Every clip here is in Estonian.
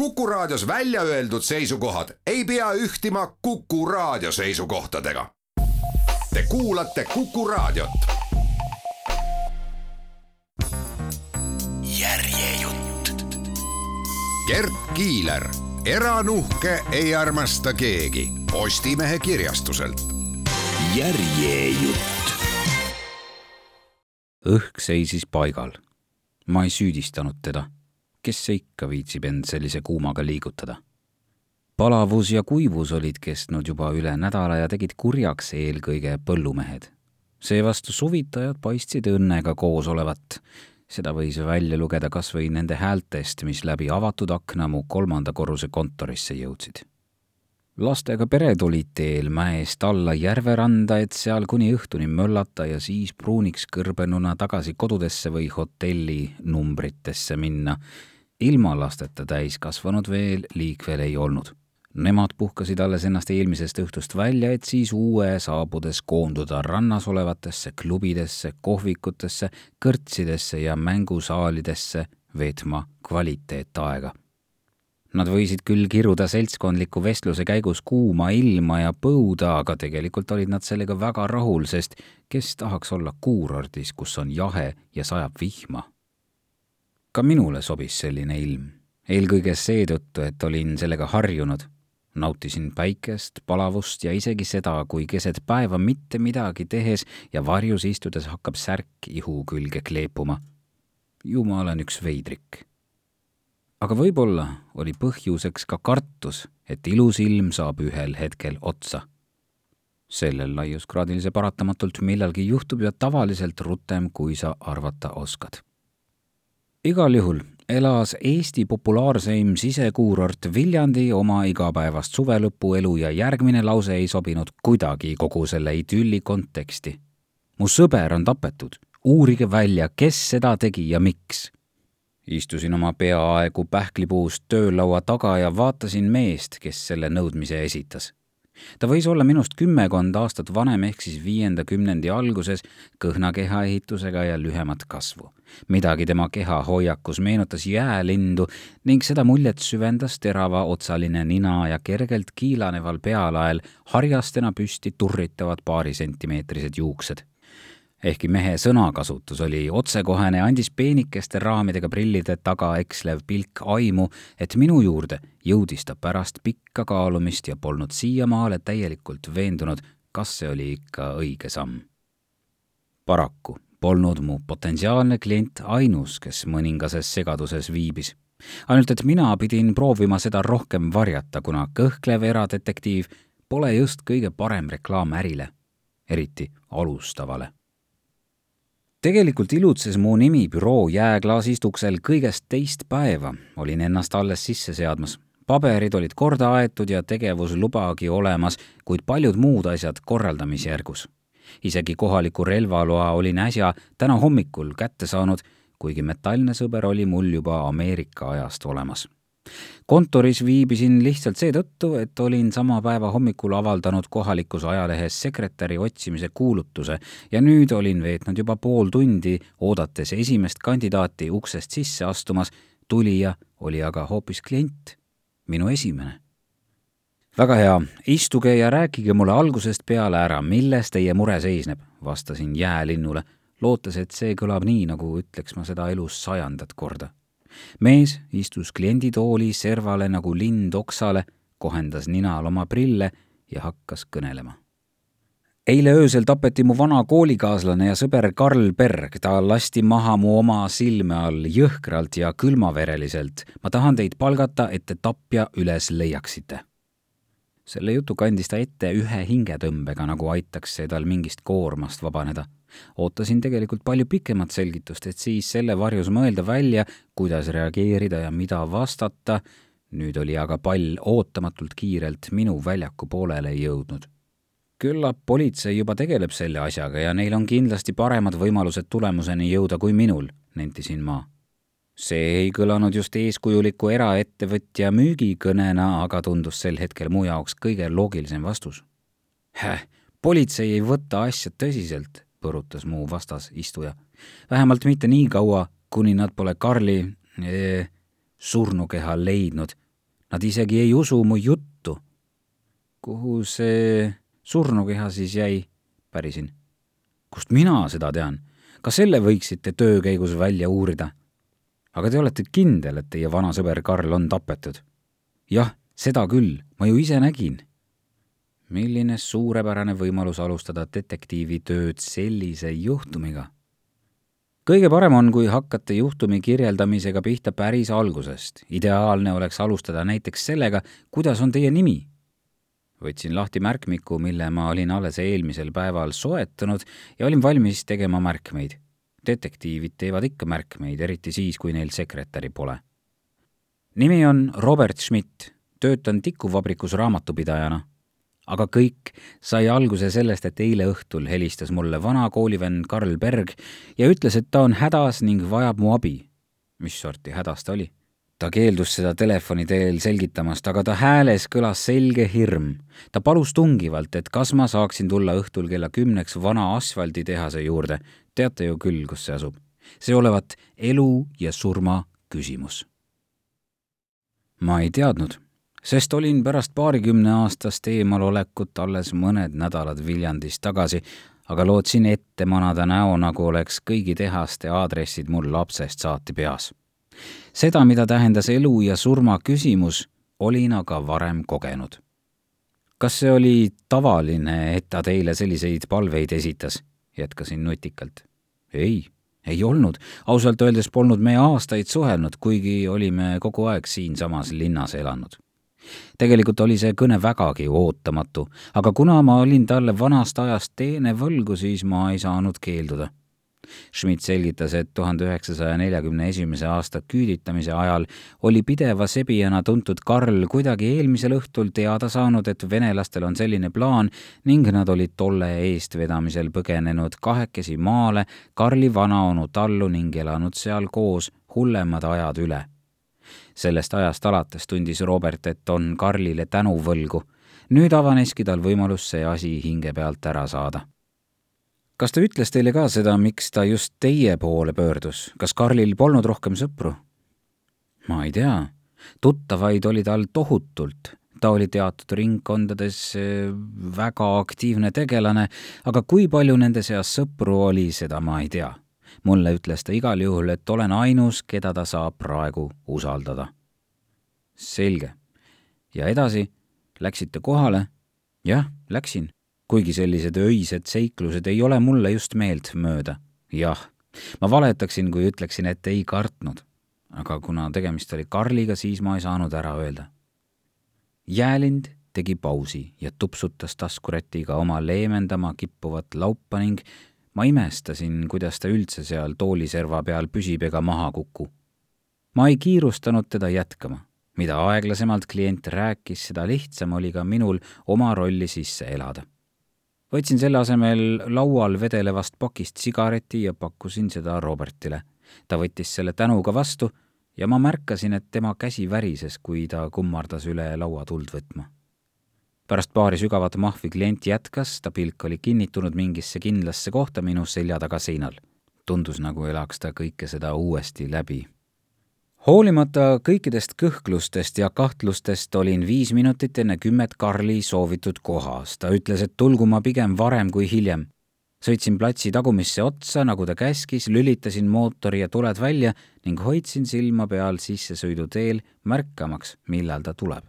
Kuku Raadios välja öeldud seisukohad ei pea ühtima Kuku Raadio seisukohtadega. Te kuulate Kuku Raadiot. järjejutt. Gert Kiiler, eranuhke ei armasta keegi Postimehe kirjastuselt. järjejutt. õhk seisis paigal. ma ei süüdistanud teda kes see ikka viitsib end sellise kuumaga liigutada? palavus ja kuivus olid kestnud juba üle nädala ja tegid kurjaks eelkõige põllumehed. seevastu suvitajad paistsid õnnega koos olevat. seda võis välja lugeda kas või nende häältest, mis läbi avatud akna mu kolmanda korruse kontorisse jõudsid lastega pered olid teel mäest alla järveranda, et seal kuni õhtuni möllata ja siis pruuniks kõrbenuna tagasi kodudesse või hotelli numbritesse minna. Ilma lasteta täiskasvanud veel liikvel ei olnud. Nemad puhkasid alles ennast eelmisest õhtust välja, et siis uue saabudes koonduda rannas olevatesse klubidesse, kohvikutesse, kõrtsidesse ja mängusaalidesse veetma kvaliteetaega Nad võisid küll kiruda seltskondliku vestluse käigus kuuma ilma ja põuda, aga tegelikult olid nad sellega väga rahul, sest kes tahaks olla kuurordis, kus on jahe ja sajab vihma. Ka minule sobis selline ilm, eelkõige seetõttu, et olin sellega harjunud. nautisin päikest, palavust ja isegi seda, kui keset päeva mitte midagi tehes ja varjus istudes hakkab särk ihu külge kleepuma. ju ma olen üks veidrik aga võib-olla oli põhjuseks ka kartus, et ilus ilm saab ühel hetkel otsa. sellel laiuskraadil see paratamatult millalgi juhtub ja tavaliselt rutem, kui sa arvata oskad. Igal juhul elas Eesti populaarseim sisekuurort Viljandi oma igapäevast suvelõpuelu ja järgmine lause ei sobinud kuidagi kogu selle idülli konteksti. mu sõber on tapetud, uurige välja, kes seda tegi ja miks istusin oma peaaegu pähklipuust töölaua taga ja vaatasin meest, kes selle nõudmise esitas. Ta võis olla minust kümmekond aastat vanem, ehk siis viienda kümnendi alguses, kõhna kehaehitusega ja lühemat kasvu. midagi tema kehahoiakus meenutas jäälindu ning seda muljet süvendas teravaotsaline nina ja kergelt kiilaneval pealael harjastena püsti turritavad paarisentimeetrised juuksed ehkki mehe sõnakasutus oli otsekohene, andis peenikeste raamidega prillide taga ekslev pilk aimu, et minu juurde jõudis ta pärast pikka kaalumist ja polnud siiamaale täielikult veendunud, kas see oli ikka õige samm. paraku polnud mu potentsiaalne klient ainus, kes mõningases segaduses viibis. ainult et mina pidin proovima seda rohkem varjata, kuna kõhklev eradetektiiv pole just kõige parem reklaam ärile, eriti alustavale tegelikult ilutses mu nimi büroo jääklaasist uksel kõigest teist päeva, olin ennast alles sisse seadmas. paberid olid korda aetud ja tegevuslubagi olemas, kuid paljud muud asjad korraldamisjärgus. isegi kohaliku relvaloa olin äsja täna hommikul kätte saanud, kuigi metallne sõber oli mul juba Ameerika ajast olemas kontoris viibisin lihtsalt seetõttu, et olin sama päeva hommikul avaldanud kohalikus ajalehes sekretäri otsimise kuulutuse ja nüüd olin veetnud juba pool tundi, oodates esimest kandidaati uksest sisse astumas. tulija oli aga hoopis klient, minu esimene. väga hea, istuge ja rääkige mulle algusest peale ära, milles teie mure seisneb, vastasin jäälinnule, lootes, et see kõlab nii, nagu ütleks ma seda elus sajandat korda mees istus klienditooli servale nagu lind oksale, kohendas ninal oma prille ja hakkas kõnelema. eile öösel tapeti mu vana koolikaaslane ja sõber Karl Berg, ta lasti maha mu oma silme all jõhkralt ja külmavereliselt. ma tahan teid palgata, et te tapja üles leiaksite selle jutu kandis ta ette ühe hingetõmbega, nagu aitaks see tal mingist koormast vabaneda ootasin tegelikult palju pikemat selgitust, et siis selle varjus mõelda välja, kuidas reageerida ja mida vastata. nüüd oli aga pall ootamatult kiirelt minu väljaku poolele jõudnud. küllap politsei juba tegeleb selle asjaga ja neil on kindlasti paremad võimalused tulemuseni jõuda kui minul, nentisin ma see ei kõlanud just eeskujuliku eraettevõtja müügikõnena, aga tundus sel hetkel mu jaoks kõige loogilisem vastus. Häh, politsei ei võta asja tõsiselt põrutas mu vastas istuja. vähemalt mitte nii kaua, kuni nad pole Karli ee, surnukeha leidnud, Nad isegi ei usu mu juttu. kuhu see surnukeha siis jäi? pärisin. kust mina seda tean? ka selle võiksite töö käigus välja uurida. Aga te olete kindel, et teie vana sõber Karl on tapetud? jah, seda küll, ma ju ise nägin. milline suurepärane võimalus alustada detektiivitööd sellise juhtumiga kõige parem on, kui hakkate juhtumi kirjeldamisega pihta päris algusest. ideaalne oleks alustada näiteks sellega, kuidas on teie nimi. võtsin lahti märkmiku, mille ma olin alles eelmisel päeval soetanud ja olin valmis tegema märkmeid. Detektiivid teevad ikka märkmeid, eriti siis, kui neil sekretäri pole. nimi on Robert Schmidt, töötan tikuvabrikus raamatupidajana aga kõik sai alguse sellest, et eile õhtul helistas mulle vana koolivend Karl Berg ja ütles, et ta on hädas ning vajab mu abi. mis sorti hädas ta oli? ta keeldus seda telefoni teel selgitamast, aga ta hääles kõlas selge hirm. ta palus tungivalt, et kas ma saaksin tulla õhtul kella kümneks vana asfalditehase juurde. Teate ju küll, kus see asub. see olevat elu ja surma küsimus. ma ei teadnud sest olin pärast paarikümne aastast eemalolekut alles mõned nädalad Viljandis tagasi, aga lootsin ette manada näo, nagu oleks kõigi tehaste aadressid mul lapsest saati peas. seda, mida tähendas elu ja surma küsimus, olin aga varem kogenud. kas see oli tavaline, et ta teile selliseid palveid esitas? jätkasin nutikalt. Ei, ei olnud. ausalt öeldes polnud me aastaid suhelnud, kuigi olime kogu aeg siinsamas linnas elanud tegelikult oli see kõne vägagi ootamatu, aga kuna ma olin talle vanast ajast teene võlgu, siis ma ei saanud keelduda. Schmidt selgitas, et tuhande üheksasaja neljakümne esimese aasta küüditamise ajal oli pideva sebijana tuntud Karl kuidagi eelmisel õhtul teada saanud, et venelastel on selline plaan ning nad olid tolle eestvedamisel põgenenud kahekesi maale Karli vanaonu tallu ning elanud seal koos hullemad ajad üle sellest ajast alates tundis Robert, et on Karlile tänu võlgu. nüüd avaneski tal võimalus see asi hinge pealt ära saada. Kas ta ütles teile ka seda, miks ta just teie poole pöördus, kas Karlil polnud rohkem sõpru? ma ei tea, tuttavaid oli tal tohutult ta oli teatud ringkondades eh, väga aktiivne tegelane, aga kui palju nende seas sõpru oli, seda ma ei tea mulle ütles ta igal juhul, et olen ainus, keda ta saab praegu usaldada. selge. ja edasi, läksite kohale? jah, läksin, kuigi sellised öised seiklused ei ole mulle just meeltmööda. jah, ma valetaksin, kui ütleksin, et ei kartnud. aga kuna tegemist oli Karliga, siis ma ei saanud ära öelda. Jäälind tegi pausi ja tupsutas taskurätiga oma leevendama kippuvat laupa ning ma imestasin, kuidas ta üldse seal tooliserva peal püsib ega maha kuku. ma ei kiirustanud teda jätkama. mida aeglasemalt klient rääkis, seda lihtsam oli ka minul oma rolli sisse elada. Võtsin selle asemel laual vedelevast pakist sigareti ja pakkusin seda Robertile. ta võttis selle tänuga vastu ja ma märkasin, et tema käsi värises, kui ta kummardas üle laua tuld võtma pärast paari sügavat mahvi klient jätkas, ta pilk oli kinnitunud mingisse kindlasse kohta minu selja taga seinal. tundus, nagu elaks ta kõike seda uuesti läbi. Hoolimata kõikidest kõhklustest ja kahtlustest olin viis minutit enne kümmet Karli soovitud kohas. ta ütles, et tulgu ma pigem varem kui hiljem. sõitsin platsi tagumisse otsa, nagu ta käskis, lülitasin mootori ja tuled välja ning hoidsin silma peal sissesõiduteel, märkamaks, millal ta tuleb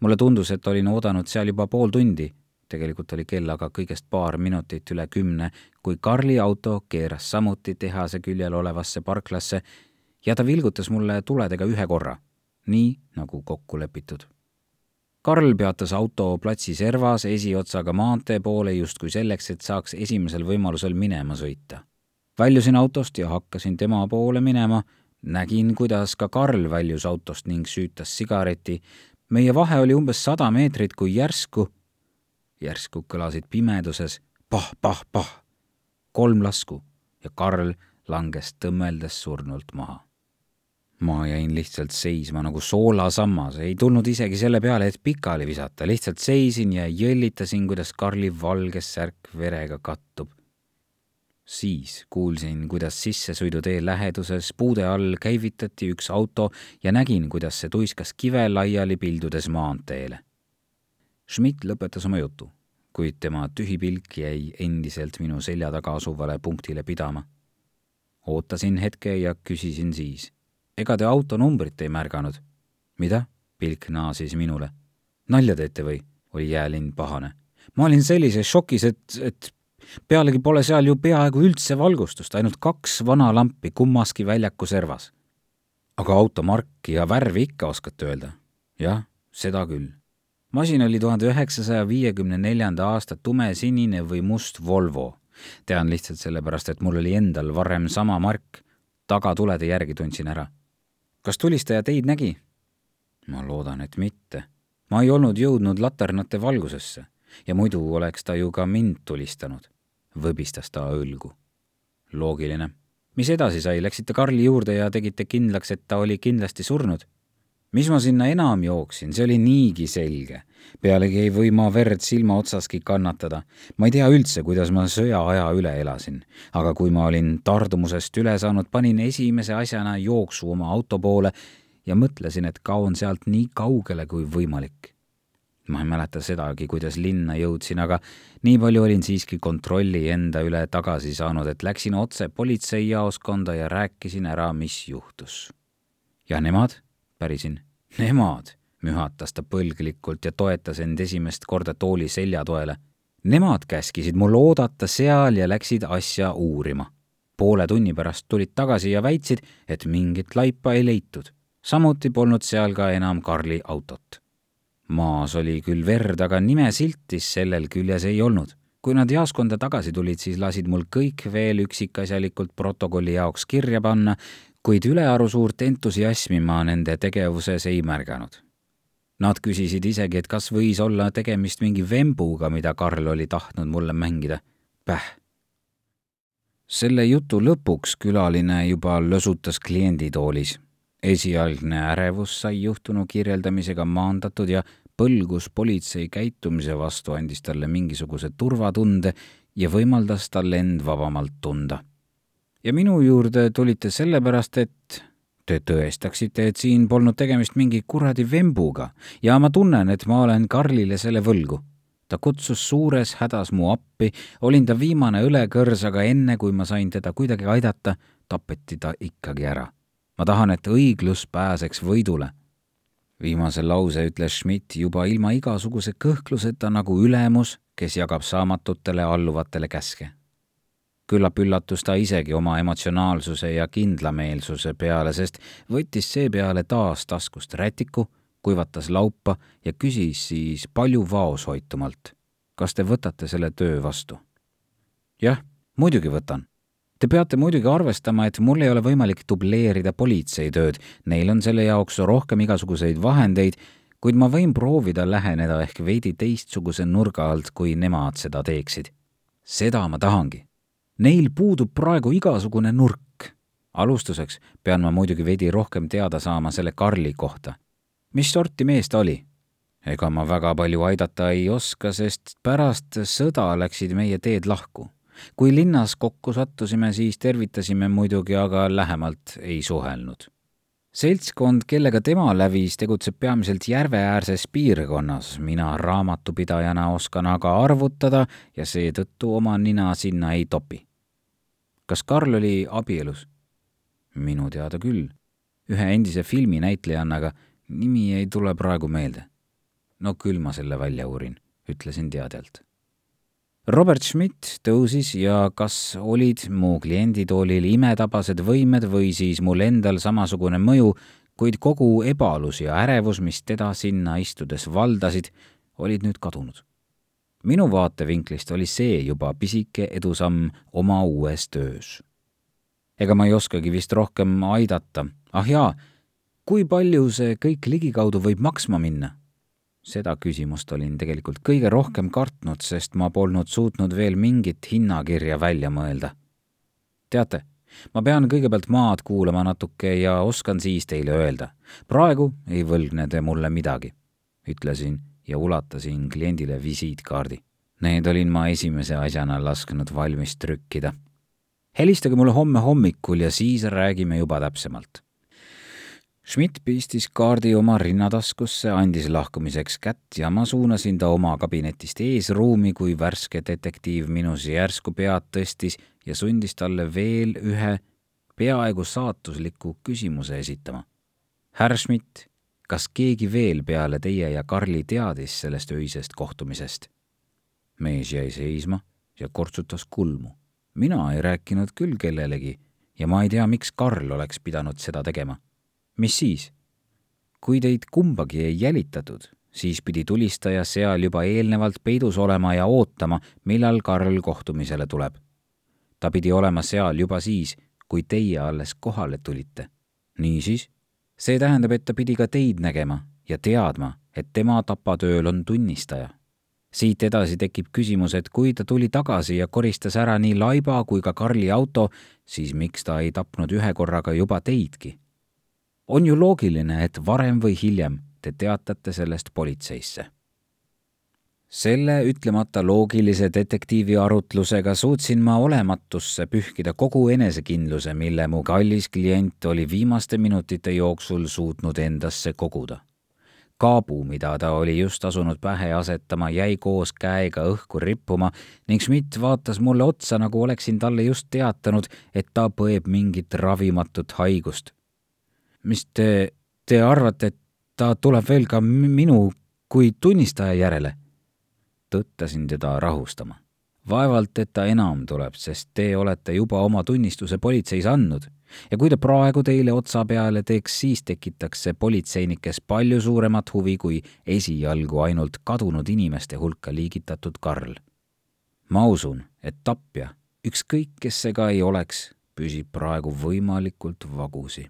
mulle tundus, et olin oodanud seal juba pool tundi. tegelikult oli kell aga kõigest paar minutit üle kümne, kui Karli auto keeras samuti tehase küljel olevasse parklasse ja ta vilgutas mulle tuledega ühe korra, nii nagu kokku lepitud. Karl peatas auto platsi servas esiotsaga maantee poole justkui selleks, et saaks esimesel võimalusel minema sõita. väljusin autost ja hakkasin tema poole minema, nägin, kuidas ka Karl väljus autost ning süütas sigareti, meie vahe oli umbes sada meetrit, kui järsku, järsku kõlasid pimeduses pah-pah-pah, kolm lasku ja Karl langes tõmmeldes surnult maha. Ma jäin lihtsalt seisma nagu soolasammas, ei tulnud isegi selle peale, et pikali visata, lihtsalt seisin ja jõllitasin, kuidas Karli valge särk verega kattub. siis kuulsin, kuidas sissesõidutee läheduses puude all käivitati üks auto ja nägin, kuidas see tuiskas kive laiali pildudes maanteele. Schmidt lõpetas oma jutu, kuid tema tühi pilk jäi endiselt minu selja taga asuvale punktile pidama. ootasin hetke ja küsisin siis. Ega te auto numbrit ei märganud? mida? pilk naasis minule. nalja teete või? oli jäälind pahane. ma olin sellises šokis, et, et pealegi pole seal ju peaaegu üldse valgustust, ainult kaks vana lampi kummaski väljaku servas. aga auto marki ja värvi ikka oskate öelda? jah, seda küll. masin oli tuhande üheksasaja viiekümne neljanda aasta tumesinine või must Volvo. tean lihtsalt sellepärast, et mul oli endal varem sama mark. tagatulede järgi tundsin ära. Kas tulistaja teid nägi? ma loodan, et mitte. ma ei olnud jõudnud laternate valgusesse ja muidu oleks ta ju ka mind tulistanud võbistas ta õlgu. loogiline. mis edasi sai, läksite Karli juurde ja tegite kindlaks, et ta oli kindlasti surnud? Mis ma sinna enam jooksin, see oli niigi selge. pealegi ei või ma verd silma otsaski kannatada. ma ei tea üldse, kuidas ma sõjaaja üle elasin. aga kui ma olin tardumusest üle saanud, panin esimese asjana jooksu oma auto poole ja mõtlesin, et kaon sealt nii kaugele kui võimalik ma ei mäleta sedagi, kuidas linna jõudsin, aga nii palju olin siiski kontrolli enda üle tagasi saanud, et läksin otse politseijaoskonda ja rääkisin ära, mis juhtus. ja nemad? Pärisin. Nemad, mühatas ta põlglikult ja toetas end esimest korda tooli seljatoele. Nemad käskisid mul oodata seal ja läksid asja uurima. poole tunni pärast tulid tagasi ja väitsid, et mingit laipa ei leitud. samuti polnud seal ka enam Karli autot maas oli küll verd, aga nimesiltis sellel küljes ei olnud. kui nad jaoskonda tagasi tulid, siis lasid mul kõik veel üksikasjalikult protokolli jaoks kirja panna, kuid ülearu suurt entusiasmi ma nende tegevuses ei märganud. Nad küsisid isegi, et kas võis olla tegemist mingi vembuga, mida Karl oli tahtnud mulle mängida. Päh. selle jutu lõpuks külaline juba lösutas klienditoolis esialgne ärevus sai juhtunu kirjeldamisega maandatud ja põlgus politsei käitumise vastu andis talle mingisuguse turvatunde ja võimaldas tal end vabamalt tunda. Ja minu juurde tulite sellepärast, et te tõestaksite, et siin polnud tegemist mingi kuradi vembuga ja ma tunnen, et ma olen Karlile selle võlgu. ta kutsus suures hädas mu appi, olin ta viimane õlekõrs, aga enne, kui ma sain teda kuidagi aidata, tapeti ta ikkagi ära ma tahan, et õiglus pääseks võidule. viimase lause ütles Schmidt juba ilma igasuguse kõhkluseta nagu ülemus, kes jagab saamatutele alluvatele käske. Küllap üllatus ta isegi oma emotsionaalsuse ja kindlameelsuse peale, sest võttis seepeale taas taskust rätiku, kuivatas laupa ja küsis siis palju vaoshoitumalt. kas te võtate selle töö vastu? jah, muidugi võtan Te peate muidugi arvestama, et mul ei ole võimalik dubleerida politsei tööd, neil on selle jaoks rohkem igasuguseid vahendeid, kuid ma võin proovida läheneda ehk veidi teistsuguse nurga alt, kui nemad seda teeksid. seda ma tahangi. Neil puudub praegu igasugune nurk. alustuseks pean ma muidugi veidi rohkem teada saama selle Karli kohta. mis sorti mees ta oli? ega ma väga palju aidata ei oska, sest pärast sõda läksid meie teed lahku kui linnas kokku sattusime, siis tervitasime muidugi, aga lähemalt ei suhelnud. seltskond, kellega tema lävis, tegutseb peamiselt järveäärses piirkonnas, mina raamatupidajana oskan aga arvutada ja seetõttu oma nina sinna ei topi. Kas Karl oli abielus? minu teada küll. ühe endise filminäitlejannaga, nimi ei tule praegu meelde. no küll ma selle välja uurin, ütlesin teadjalt Robert Schmidt tõusis ja kas olid mu klienditoolil imetabased võimed või siis mul endal samasugune mõju, kuid kogu ebalus ja ärevus, mis teda sinna istudes valdasid, olid nüüd kadunud. Minu vaatevinklist oli see juba pisike edusamm oma uues töös. ega ma ei oskagi vist rohkem aidata, ah jaa, kui palju see kõik ligikaudu võib maksma minna seda küsimust olin tegelikult kõige rohkem kartnud, sest ma polnud suutnud veel mingit hinnakirja välja mõelda. teate, ma pean kõigepealt maad kuulama natuke ja oskan siis teile öelda. praegu ei võlgne te mulle midagi, ütlesin ja ulatasin kliendile visiitkaardi. Need olin ma esimese asjana lasknud valmis trükkida. helistage mulle homme hommikul ja siis räägime juba täpsemalt. Schmidt pistis kaardi oma rinnataskusse, andis lahkumiseks kätt ja ma suunasin ta oma kabinetist eesruumi, kui värske detektiiv minus järsku pead tõstis ja sundis talle veel ühe peaaegu saatusliku küsimuse esitama. härra Schmidt, kas keegi veel peale teie ja Karli teadis sellest öisest kohtumisest? mees jäi seisma ja kortsutas kulmu. mina ei rääkinud küll kellelegi ja ma ei tea, miks Karl oleks pidanud seda tegema mis siis? kui teid kumbagi ei jälitatud, siis pidi tulistaja seal juba eelnevalt peidus olema ja ootama, millal Karl kohtumisele tuleb. ta pidi olema seal juba siis, kui teie alles kohale tulite. niisiis, see tähendab, et ta pidi ka teid nägema ja teadma, et tema tapatööl on tunnistaja. siit edasi tekib küsimus, et kui ta tuli tagasi ja koristas ära nii laiba kui ka Karli auto, siis miks ta ei tapnud ühe korraga juba teidki on ju loogiline, et varem või hiljem te teatate sellest politseisse. Selle ütlemata loogilise detektiivi arutlusega suutsin ma olematusse pühkida kogu enesekindluse, mille mu kallis klient oli viimaste minutite jooksul suutnud endasse koguda kaabu, mida ta oli just asunud pähe asetama, jäi koos käega õhku rippuma ning Schmidt vaatas mulle otsa, nagu oleksin talle just teatanud, et ta põeb mingit ravimatut haigust mis te, te arvate, et ta tuleb veel ka minu kui tunnistaja järele? Tõttasin teda rahustama. vaevalt, et ta enam tuleb, sest te olete juba oma tunnistuse politseis andnud ja kui ta praegu teile otsa peale teeks, siis tekitaks see politseinikes palju suuremat huvi kui esialgu ainult kadunud inimeste hulka liigitatud Karl. ma usun, et tapja, ükskõik kes see ka ei oleks, püsib praegu võimalikult vagusi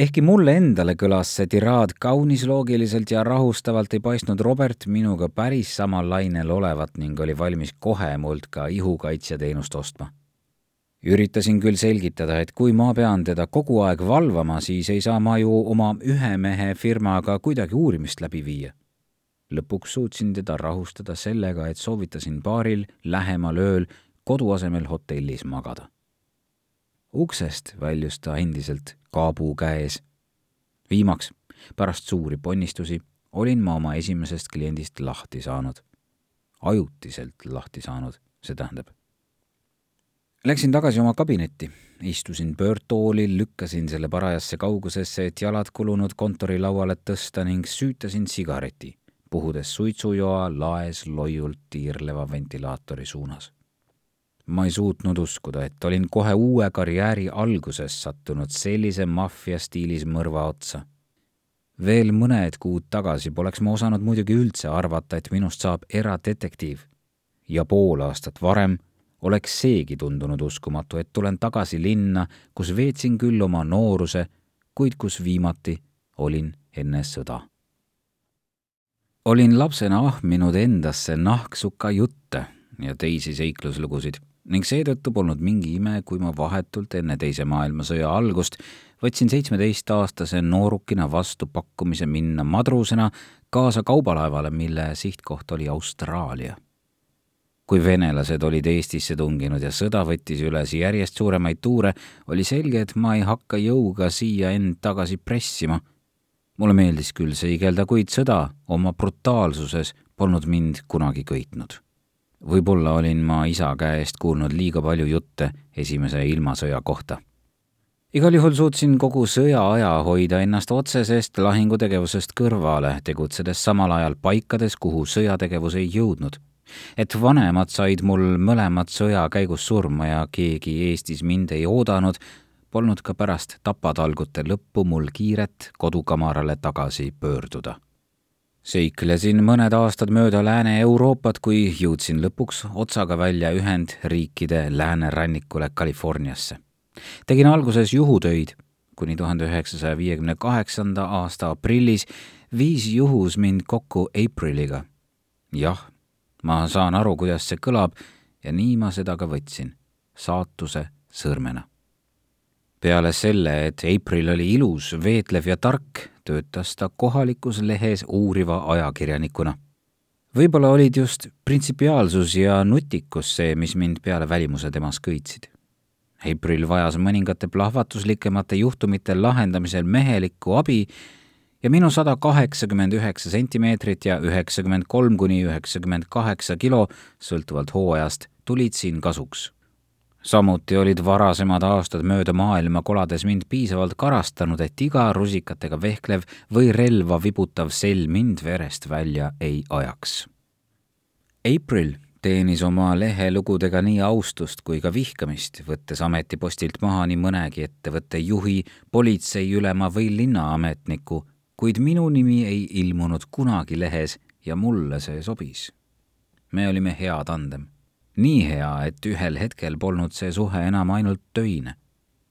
ehkki mulle endale kõlas see tiraad kaunis loogiliselt ja rahustavalt, ei paistnud Robert minuga päris samal lainel olevat ning oli valmis kohe mult ka ihukaitseteenust ostma. üritasin küll selgitada, et kui ma pean teda kogu aeg valvama, siis ei saa ma ju oma ühe mehe firmaga kuidagi uurimist läbi viia. lõpuks suutsin teda rahustada sellega, et soovitasin baaril lähemal ööl kodu asemel hotellis magada uksest väljus ta endiselt kaabuu käes. viimaks, pärast suuri ponnistusi, olin ma oma esimesest kliendist lahti saanud. ajutiselt lahti saanud, see tähendab. Läksin tagasi oma kabinetti, istusin pöördtoolil, lükkasin selle parajasse kaugusesse, et jalad kulunud kontorilauale tõsta ning süütasin sigareti, puhudes suitsujoa laes loiult tiirleva ventilaatori suunas ma ei suutnud uskuda, et olin kohe uue karjääri alguses sattunud sellise maffia stiilis mõrva otsa. veel mõned kuud tagasi poleks ma osanud muidugi üldse arvata, et minust saab eradetektiiv. ja pool aastat varem oleks seegi tundunud uskumatu, et tulen tagasi linna, kus veetsin küll oma nooruse, kuid kus viimati olin enne sõda. olin lapsena ahminud endasse nahksuka jutte ja teisi seikluslugusid ning seetõttu polnud mingi ime, kui ma vahetult enne Teise maailmasõja algust võtsin seitsmeteistaastase noorukina vastu pakkumise minna madrusena kaasa kaubalaevale, mille sihtkoht oli Austraalia. kui venelased olid Eestisse tunginud ja sõda võttis üles järjest suuremaid tuure, oli selge, et ma ei hakka jõuga siia end tagasi pressima. mulle meeldis küll seigelda, kuid sõda oma brutaalsuses polnud mind kunagi köitnud võib-olla olin ma isa käest kuulnud liiga palju jutte esimese ilmasõja kohta. igal juhul suutsin kogu sõja aja hoida ennast otsesest lahingutegevusest kõrvale, tegutsedes samal ajal paikades, kuhu sõjategevus ei jõudnud. et vanemad said mul mõlemad sõja käigus surma ja keegi Eestis mind ei oodanud, polnud ka pärast tapatalgute lõppu mul kiiret kodukamarale tagasi pöörduda seiklesin mõned aastad mööda Lääne-Euroopat, kui jõudsin lõpuks otsaga välja Ühendriikide läänerannikule Californiasse. tegin alguses juhutöid, kuni tuhande üheksasaja viiekümne kaheksanda aasta aprillis viis juhus mind kokku Apriliga. jah, ma saan aru, kuidas see kõlab ja nii ma seda ka võtsin, saatuse sõrmena peale selle, et April oli ilus, veetlev ja tark, töötas ta kohalikus lehes uuriva ajakirjanikuna. võib-olla olid just printsipiaalsus ja nutikus see, mis mind peale välimuse temas köitsid. April vajas mõningate plahvatuslikemate juhtumite lahendamisel mehelikku abi ja minu sada kaheksakümmend üheksa sentimeetrit ja üheksakümmend kolm kuni üheksakümmend kaheksa kilo, sõltuvalt hooajast, tulid siin kasuks. Samuti olid varasemad aastad mööda maailma kolades mind piisavalt karastanud, et iga rusikatega vehklev või relva vibutav sell mind verest välja ei ajaks. April teenis oma lehelugudega nii austust kui ka vihkamist, võttes ametipostilt maha nii mõnegi ettevõtte juhi, politseiülema või linnaametniku, kuid minu nimi ei ilmunud kunagi lehes ja mulle see sobis. me olime hea tandem. Nii hea, et ühel hetkel polnud see suhe enam ainult töine.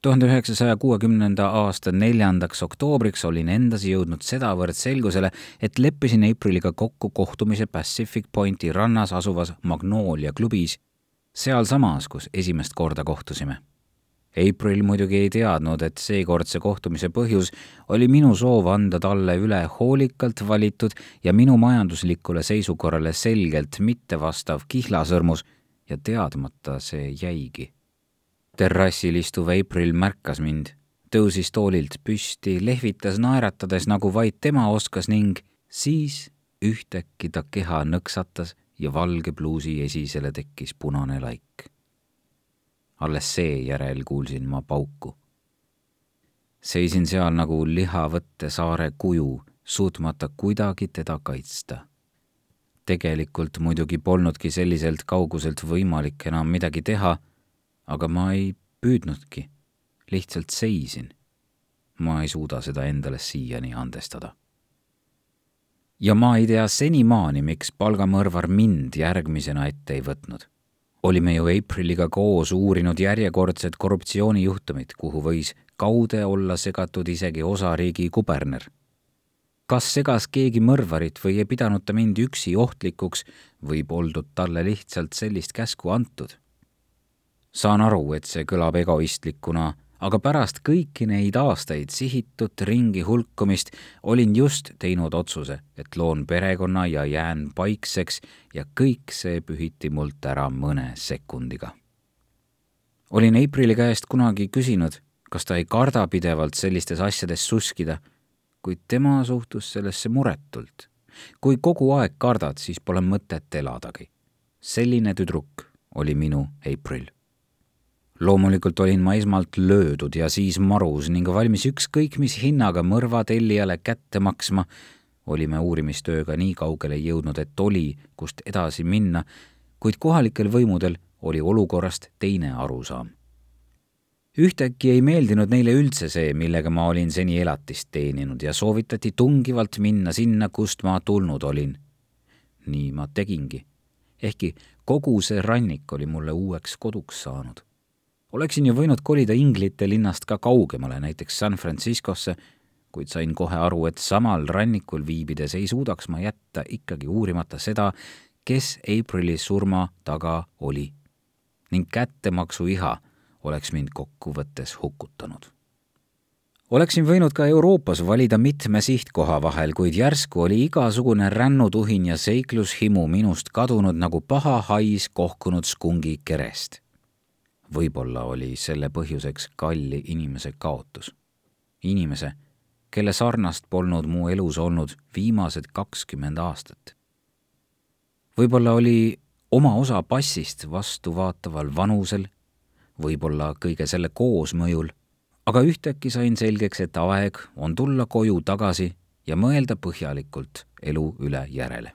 tuhande üheksasaja kuuekümnenda aasta neljandaks oktoobriks olin endas jõudnud sedavõrd selgusele, et leppisin Apriliga kokku kohtumise Pacific Pointi rannas asuvas Magnolia klubis, sealsamas, kus esimest korda kohtusime April muidugi ei teadnud, et seekordse kohtumise põhjus oli minu soov anda talle üle hoolikalt valitud ja minu majanduslikule seisukorrale selgelt mittevastav kihlasõrmus ja teadmata see jäigi. terrassil istuv April märkas mind, tõusis toolilt püsti, lehvitas naeratades, nagu vaid tema oskas ning siis ühtäkki ta keha nõksatas ja valge pluusi esisele tekkis punane laik alles seejärel kuulsin ma pauku. seisin seal nagu lihavõtte saare kuju, suutmata kuidagi teda kaitsta. Tegelikult muidugi polnudki selliselt kauguselt võimalik enam midagi teha, aga ma ei püüdnudki, lihtsalt seisin. ma ei suuda seda endale siiani andestada ja ma ei tea senimaani, miks palgamõrvar mind järgmisena ette ei võtnud olime ju Apriliga koos uurinud järjekordset korruptsioonijuhtumit, kuhu võis kaude olla segatud isegi osariigi kuberner. Kas segas keegi mõrvarit või ei pidanud ta mind üksi ohtlikuks või poldud talle lihtsalt sellist käsku antud? saan aru, et see kõlab egoistlikuna aga pärast kõiki neid aastaid sihitut ringi hulkumist olin just teinud otsuse, et loon perekonna ja jään paikseks ja kõik see pühiti mult ära mõne sekundiga. olin Aprili käest kunagi küsinud, kas ta ei karda pidevalt sellistes asjades suskida, kuid tema suhtus sellesse muretult. kui kogu aeg kardad, siis pole mõtet eladagi. selline tüdruk oli minu April loomulikult olin ma esmalt löödud ja siis marus ning valmis ükskõik mis hinnaga mõrva tellijale kätte maksma. olime uurimistööga nii kaugele jõudnud, et oli, kust edasi minna, kuid kohalikel võimudel oli olukorrast teine arusaam. Ühtäkki ei meeldinud neile üldse see, millega ma olin seni elatist teeninud ja soovitati tungivalt minna sinna, kust ma tulnud olin. nii ma tegingi, ehkki kogu see rannik oli mulle uueks koduks saanud oleksin ju võinud kolida Inglite linnast ka kaugemale, näiteks San Franciscosse, kuid sain kohe aru, et samal rannikul viibides ei suudaks ma jätta ikkagi uurimata seda, kes Aprili surma taga oli. ning kättemaksu iha oleks mind kokkuvõttes hukutanud. oleksin võinud ka Euroopas valida mitme sihtkoha vahel, kuid järsku oli igasugune rännutuhin ja seiklushimu minust kadunud nagu paha hais kohkunud skungi kerest võib-olla oli selle põhjuseks kalli inimese kaotus. inimese, kelle sarnast polnud mu elus olnud viimased kakskümmend aastat. võib-olla oli oma osa passist vastuvaataval vanusel, võib-olla kõige selle koosmõjul, aga ühtäkki sain selgeks, et aeg on tulla koju tagasi ja mõelda põhjalikult elu üle järele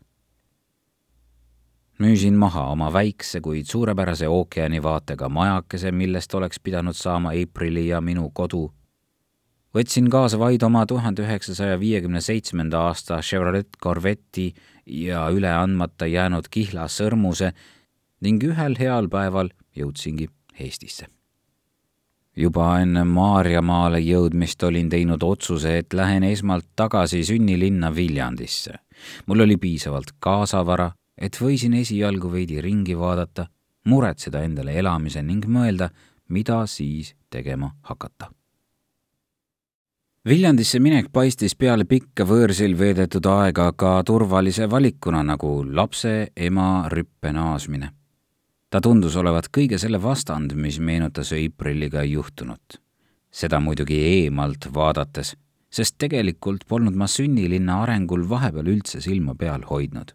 müüsin maha oma väikse, kuid suurepärase ookeani vaatega majakese, millest oleks pidanud saama Aprili ja minu kodu. võtsin kaasa vaid oma tuhande üheksasaja viiekümne seitsmenda aasta Chevrolet Corvette'i ja üle andmata jäänud kihla sõrmuse ning ühel heal päeval jõudsingi Eestisse. juba enne Maarjamaale jõudmist olin teinud otsuse, et lähen esmalt tagasi sünnilinna Viljandisse. mul oli piisavalt kaasavara et võisin esialgu veidi ringi vaadata, muretseda endale elamise ning mõelda, mida siis tegema hakata. Viljandisse minek paistis peale pikka võõrsil veedetud aega ka turvalise valikuna nagu lapse ema rüppe naasmine. Ta tundus olevat kõige selle vastand, mis meenutas Apriliga juhtunut. seda muidugi eemalt vaadates, sest tegelikult polnud ma sünnilinna arengul vahepeal üldse silma peal hoidnud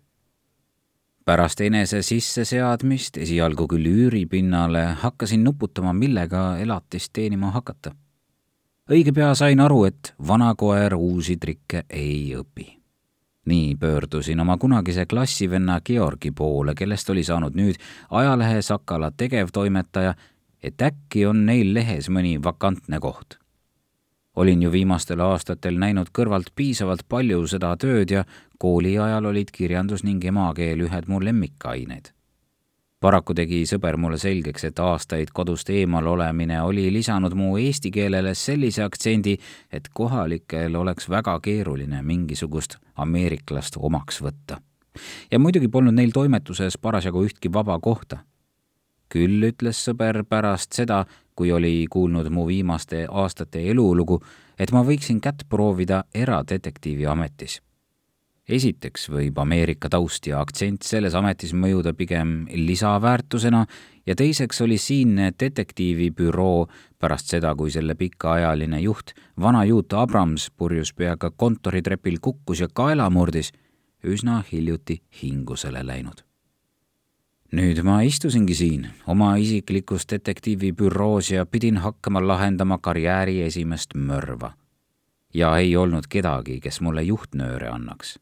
pärast enese sisseseadmist, esialgu küll üüripinnale, hakkasin nuputama, millega elatist teenima hakata. õige pea sain aru, et vana koer uusi trikke ei õpi. Nii pöördusin oma kunagise klassivenna Georgi poole, kellest oli saanud nüüd ajalehe Sakala tegevtoimetaja, et äkki on neil lehes mõni vakantne koht olin ju viimastel aastatel näinud kõrvalt piisavalt palju seda tööd ja kooli ajal olid kirjandus ning emakeel ühed mu lemmikained. Paraku tegi sõber mulle selgeks, et aastaid kodust eemal olemine oli lisanud mu eesti keelele sellise aktsendi, et kohalikel oleks väga keeruline mingisugust ameeriklast omaks võtta. ja muidugi polnud neil toimetuses parasjagu ühtki vaba kohta küll ütles sõber pärast seda, kui oli kuulnud mu viimaste aastate elulugu, et ma võiksin kätt proovida eradetektiivi ametis. Esiteks võib Ameerika taust ja aktsent selles ametis mõjuda pigem lisaväärtusena ja teiseks oli siinne detektiivibüroo pärast seda, kui selle pikaajaline juht, vana juut Abrams purjus peaga kontoritrepil kukkus ja kaela murdis, üsna hiljuti hingusele läinud nüüd ma istusingi siin oma isiklikus detektiivibüroos ja pidin hakkama lahendama karjääri esimest mörva. ja ei olnud kedagi, kes mulle juhtnööre annaks.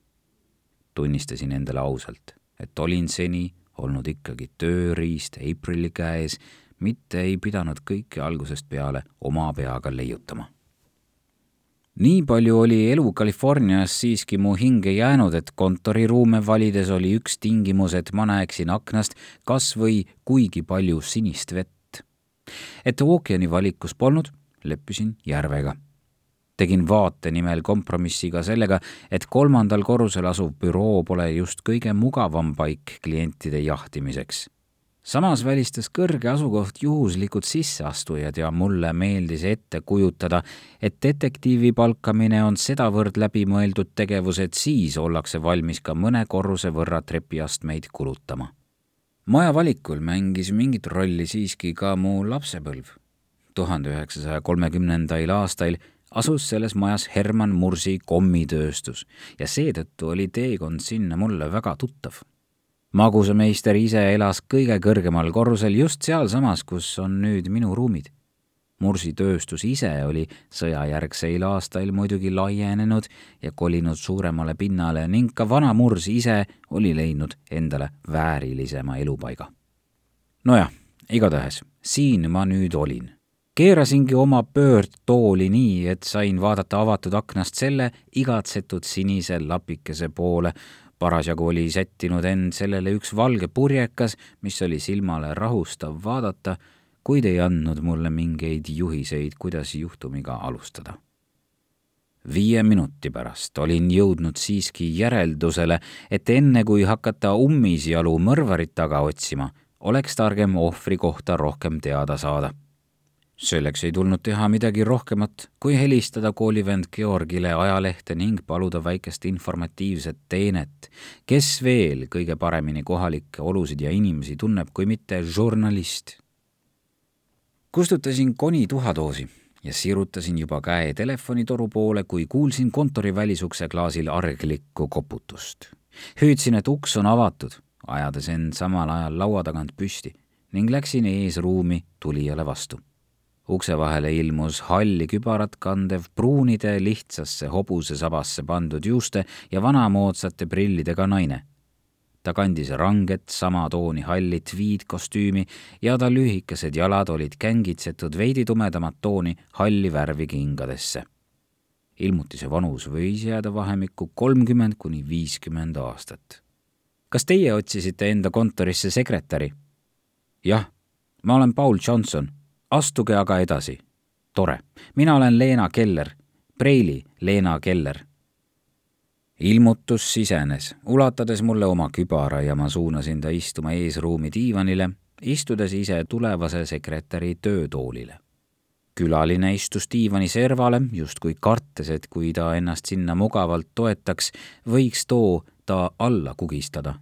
Tunnistasin endale ausalt, et olin seni olnud ikkagi tööriist Aprili käes, mitte ei pidanud kõike algusest peale oma peaga leiutama nii palju oli elu Californias siiski mu hinge jäänud, et kontoriruume valides oli üks tingimus, et ma näeksin aknast kas või kuigi palju sinist vett. et ookeani valikus polnud, leppisin järvega. Tegin vaate nimel kompromissi ka sellega, et kolmandal korrusel asuv büroo pole just kõige mugavam paik klientide jahtimiseks samas välistas kõrge asukoht juhuslikud sisseastujad ja mulle meeldis ette kujutada, et detektiivi palkamine on sedavõrd läbimõeldud tegevus, et siis ollakse valmis ka mõne korruse võrra trepiastmeid kulutama. maja valikul mängis mingit rolli siiski ka mu lapsepõlv. tuhande üheksasaja kolmekümnendail aastail asus selles majas Herman Mursi kommitööstus ja seetõttu oli teekond sinna mulle väga tuttav magusameister ise elas kõige kõrgemal korrusel just sealsamas, kus on nüüd minu ruumid. Mursi tööstus ise oli sõjajärgseil aastail muidugi laienenud ja kolinud suuremale pinnale ning ka vana Murs ise oli leidnud endale väärilisema elupaiga. nojah, igatahes siin ma nüüd olin keerasingi oma pöördtooli nii, et sain vaadata avatud aknast selle igatsetud sinise lapikese poole, parasjagu oli sättinud end sellele üks valge purjekas, mis oli silmale rahustav vaadata, kuid ei andnud mulle mingeid juhiseid, kuidas juhtumiga alustada. viie minuti pärast olin jõudnud siiski järeldusele, et enne kui hakata ummisjalu mõrvarit taga otsima, oleks targem ohvri kohta rohkem teada saada selleks ei tulnud teha midagi rohkemat, kui helistada koolivend Georgile ajalehte ning paluda väikest informatiivset teenet. kes veel kõige paremini kohalikke olusid ja inimesi tunneb, kui mitte žurnalist? kustutasin koni tuhadoosi ja sirutasin juba käe telefonitoru poole, kui kuulsin kontori välisukse klaasil arglikku koputust. hüüdsin, et uks on avatud, ajades end samal ajal laua tagant püsti ning läksin eesruumi tulijale vastu ukse vahele ilmus halli kübarat kandev pruunide lihtsasse hobusesabasse pandud juuste ja vanamoodsate prillidega naine. ta kandis ranget sama tooni halli tweed-kostüümi ja ta lühikesed jalad olid kängitsetud veidi tumedamat tooni halli värvi kingadesse. ilmutise vanus võis jääda vahemikku kolmkümmend kuni viiskümmend aastat. kas teie otsisite enda kontorisse sekretäri? jah, ma olen Paul Johnson astuge aga edasi. tore, mina olen Leena Keller, Preili Leena Keller. ilmutus sisenes, ulatades mulle oma kübara ja ma suunasin ta istuma eesruumi diivanile, istudes ise tulevase sekretäri töötoolile külaline istus diivani servale, justkui kartes, et kui ta ennast sinna mugavalt toetaks, võiks too ta alla kugistada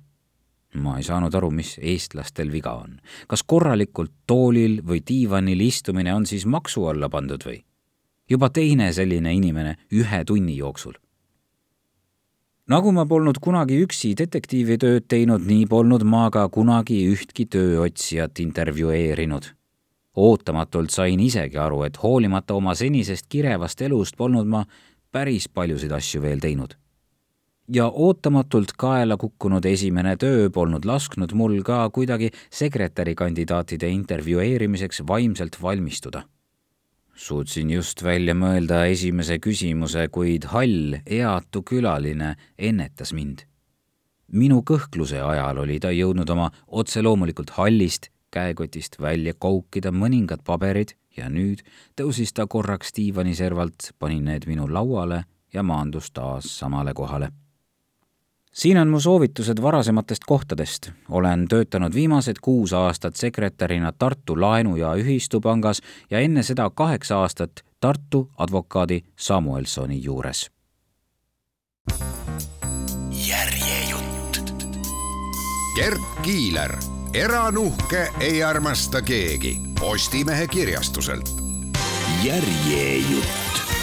ma ei saanud aru, mis eestlastel viga on. kas korralikult toolil või diivanil istumine on siis maksu alla pandud või? juba teine selline inimene ühe tunni jooksul. nagu ma polnud kunagi üksi detektiivitööd teinud, nii polnud ma ka kunagi ühtki tööotsijat intervjueerinud. ootamatult sain isegi aru, et hoolimata oma senisest kirevast elust polnud ma päris paljusid asju veel teinud ja ootamatult kaela kukkunud esimene töö polnud lasknud mul ka kuidagi sekretärikandidaatide intervjueerimiseks vaimselt valmistuda. suutsin just välja mõelda esimese küsimuse, kuid hall, eatu külaline ennetas mind. minu kõhkluse ajal oli ta jõudnud oma otse loomulikult hallist käekotist välja koukida mõningad paberid ja nüüd tõusis ta korraks diivaniservalt, pani need minu lauale ja maandus taas samale kohale siin on mu soovitused varasematest kohtadest. olen töötanud viimased kuus aastat sekretärina Tartu Laenu- ja Ühistupangas ja enne seda kaheksa aastat Tartu advokaadi Samuelsoni juures. järjejutt. Gert Kiiler, eranuhke ei armasta keegi Postimehe kirjastuselt. järjejutt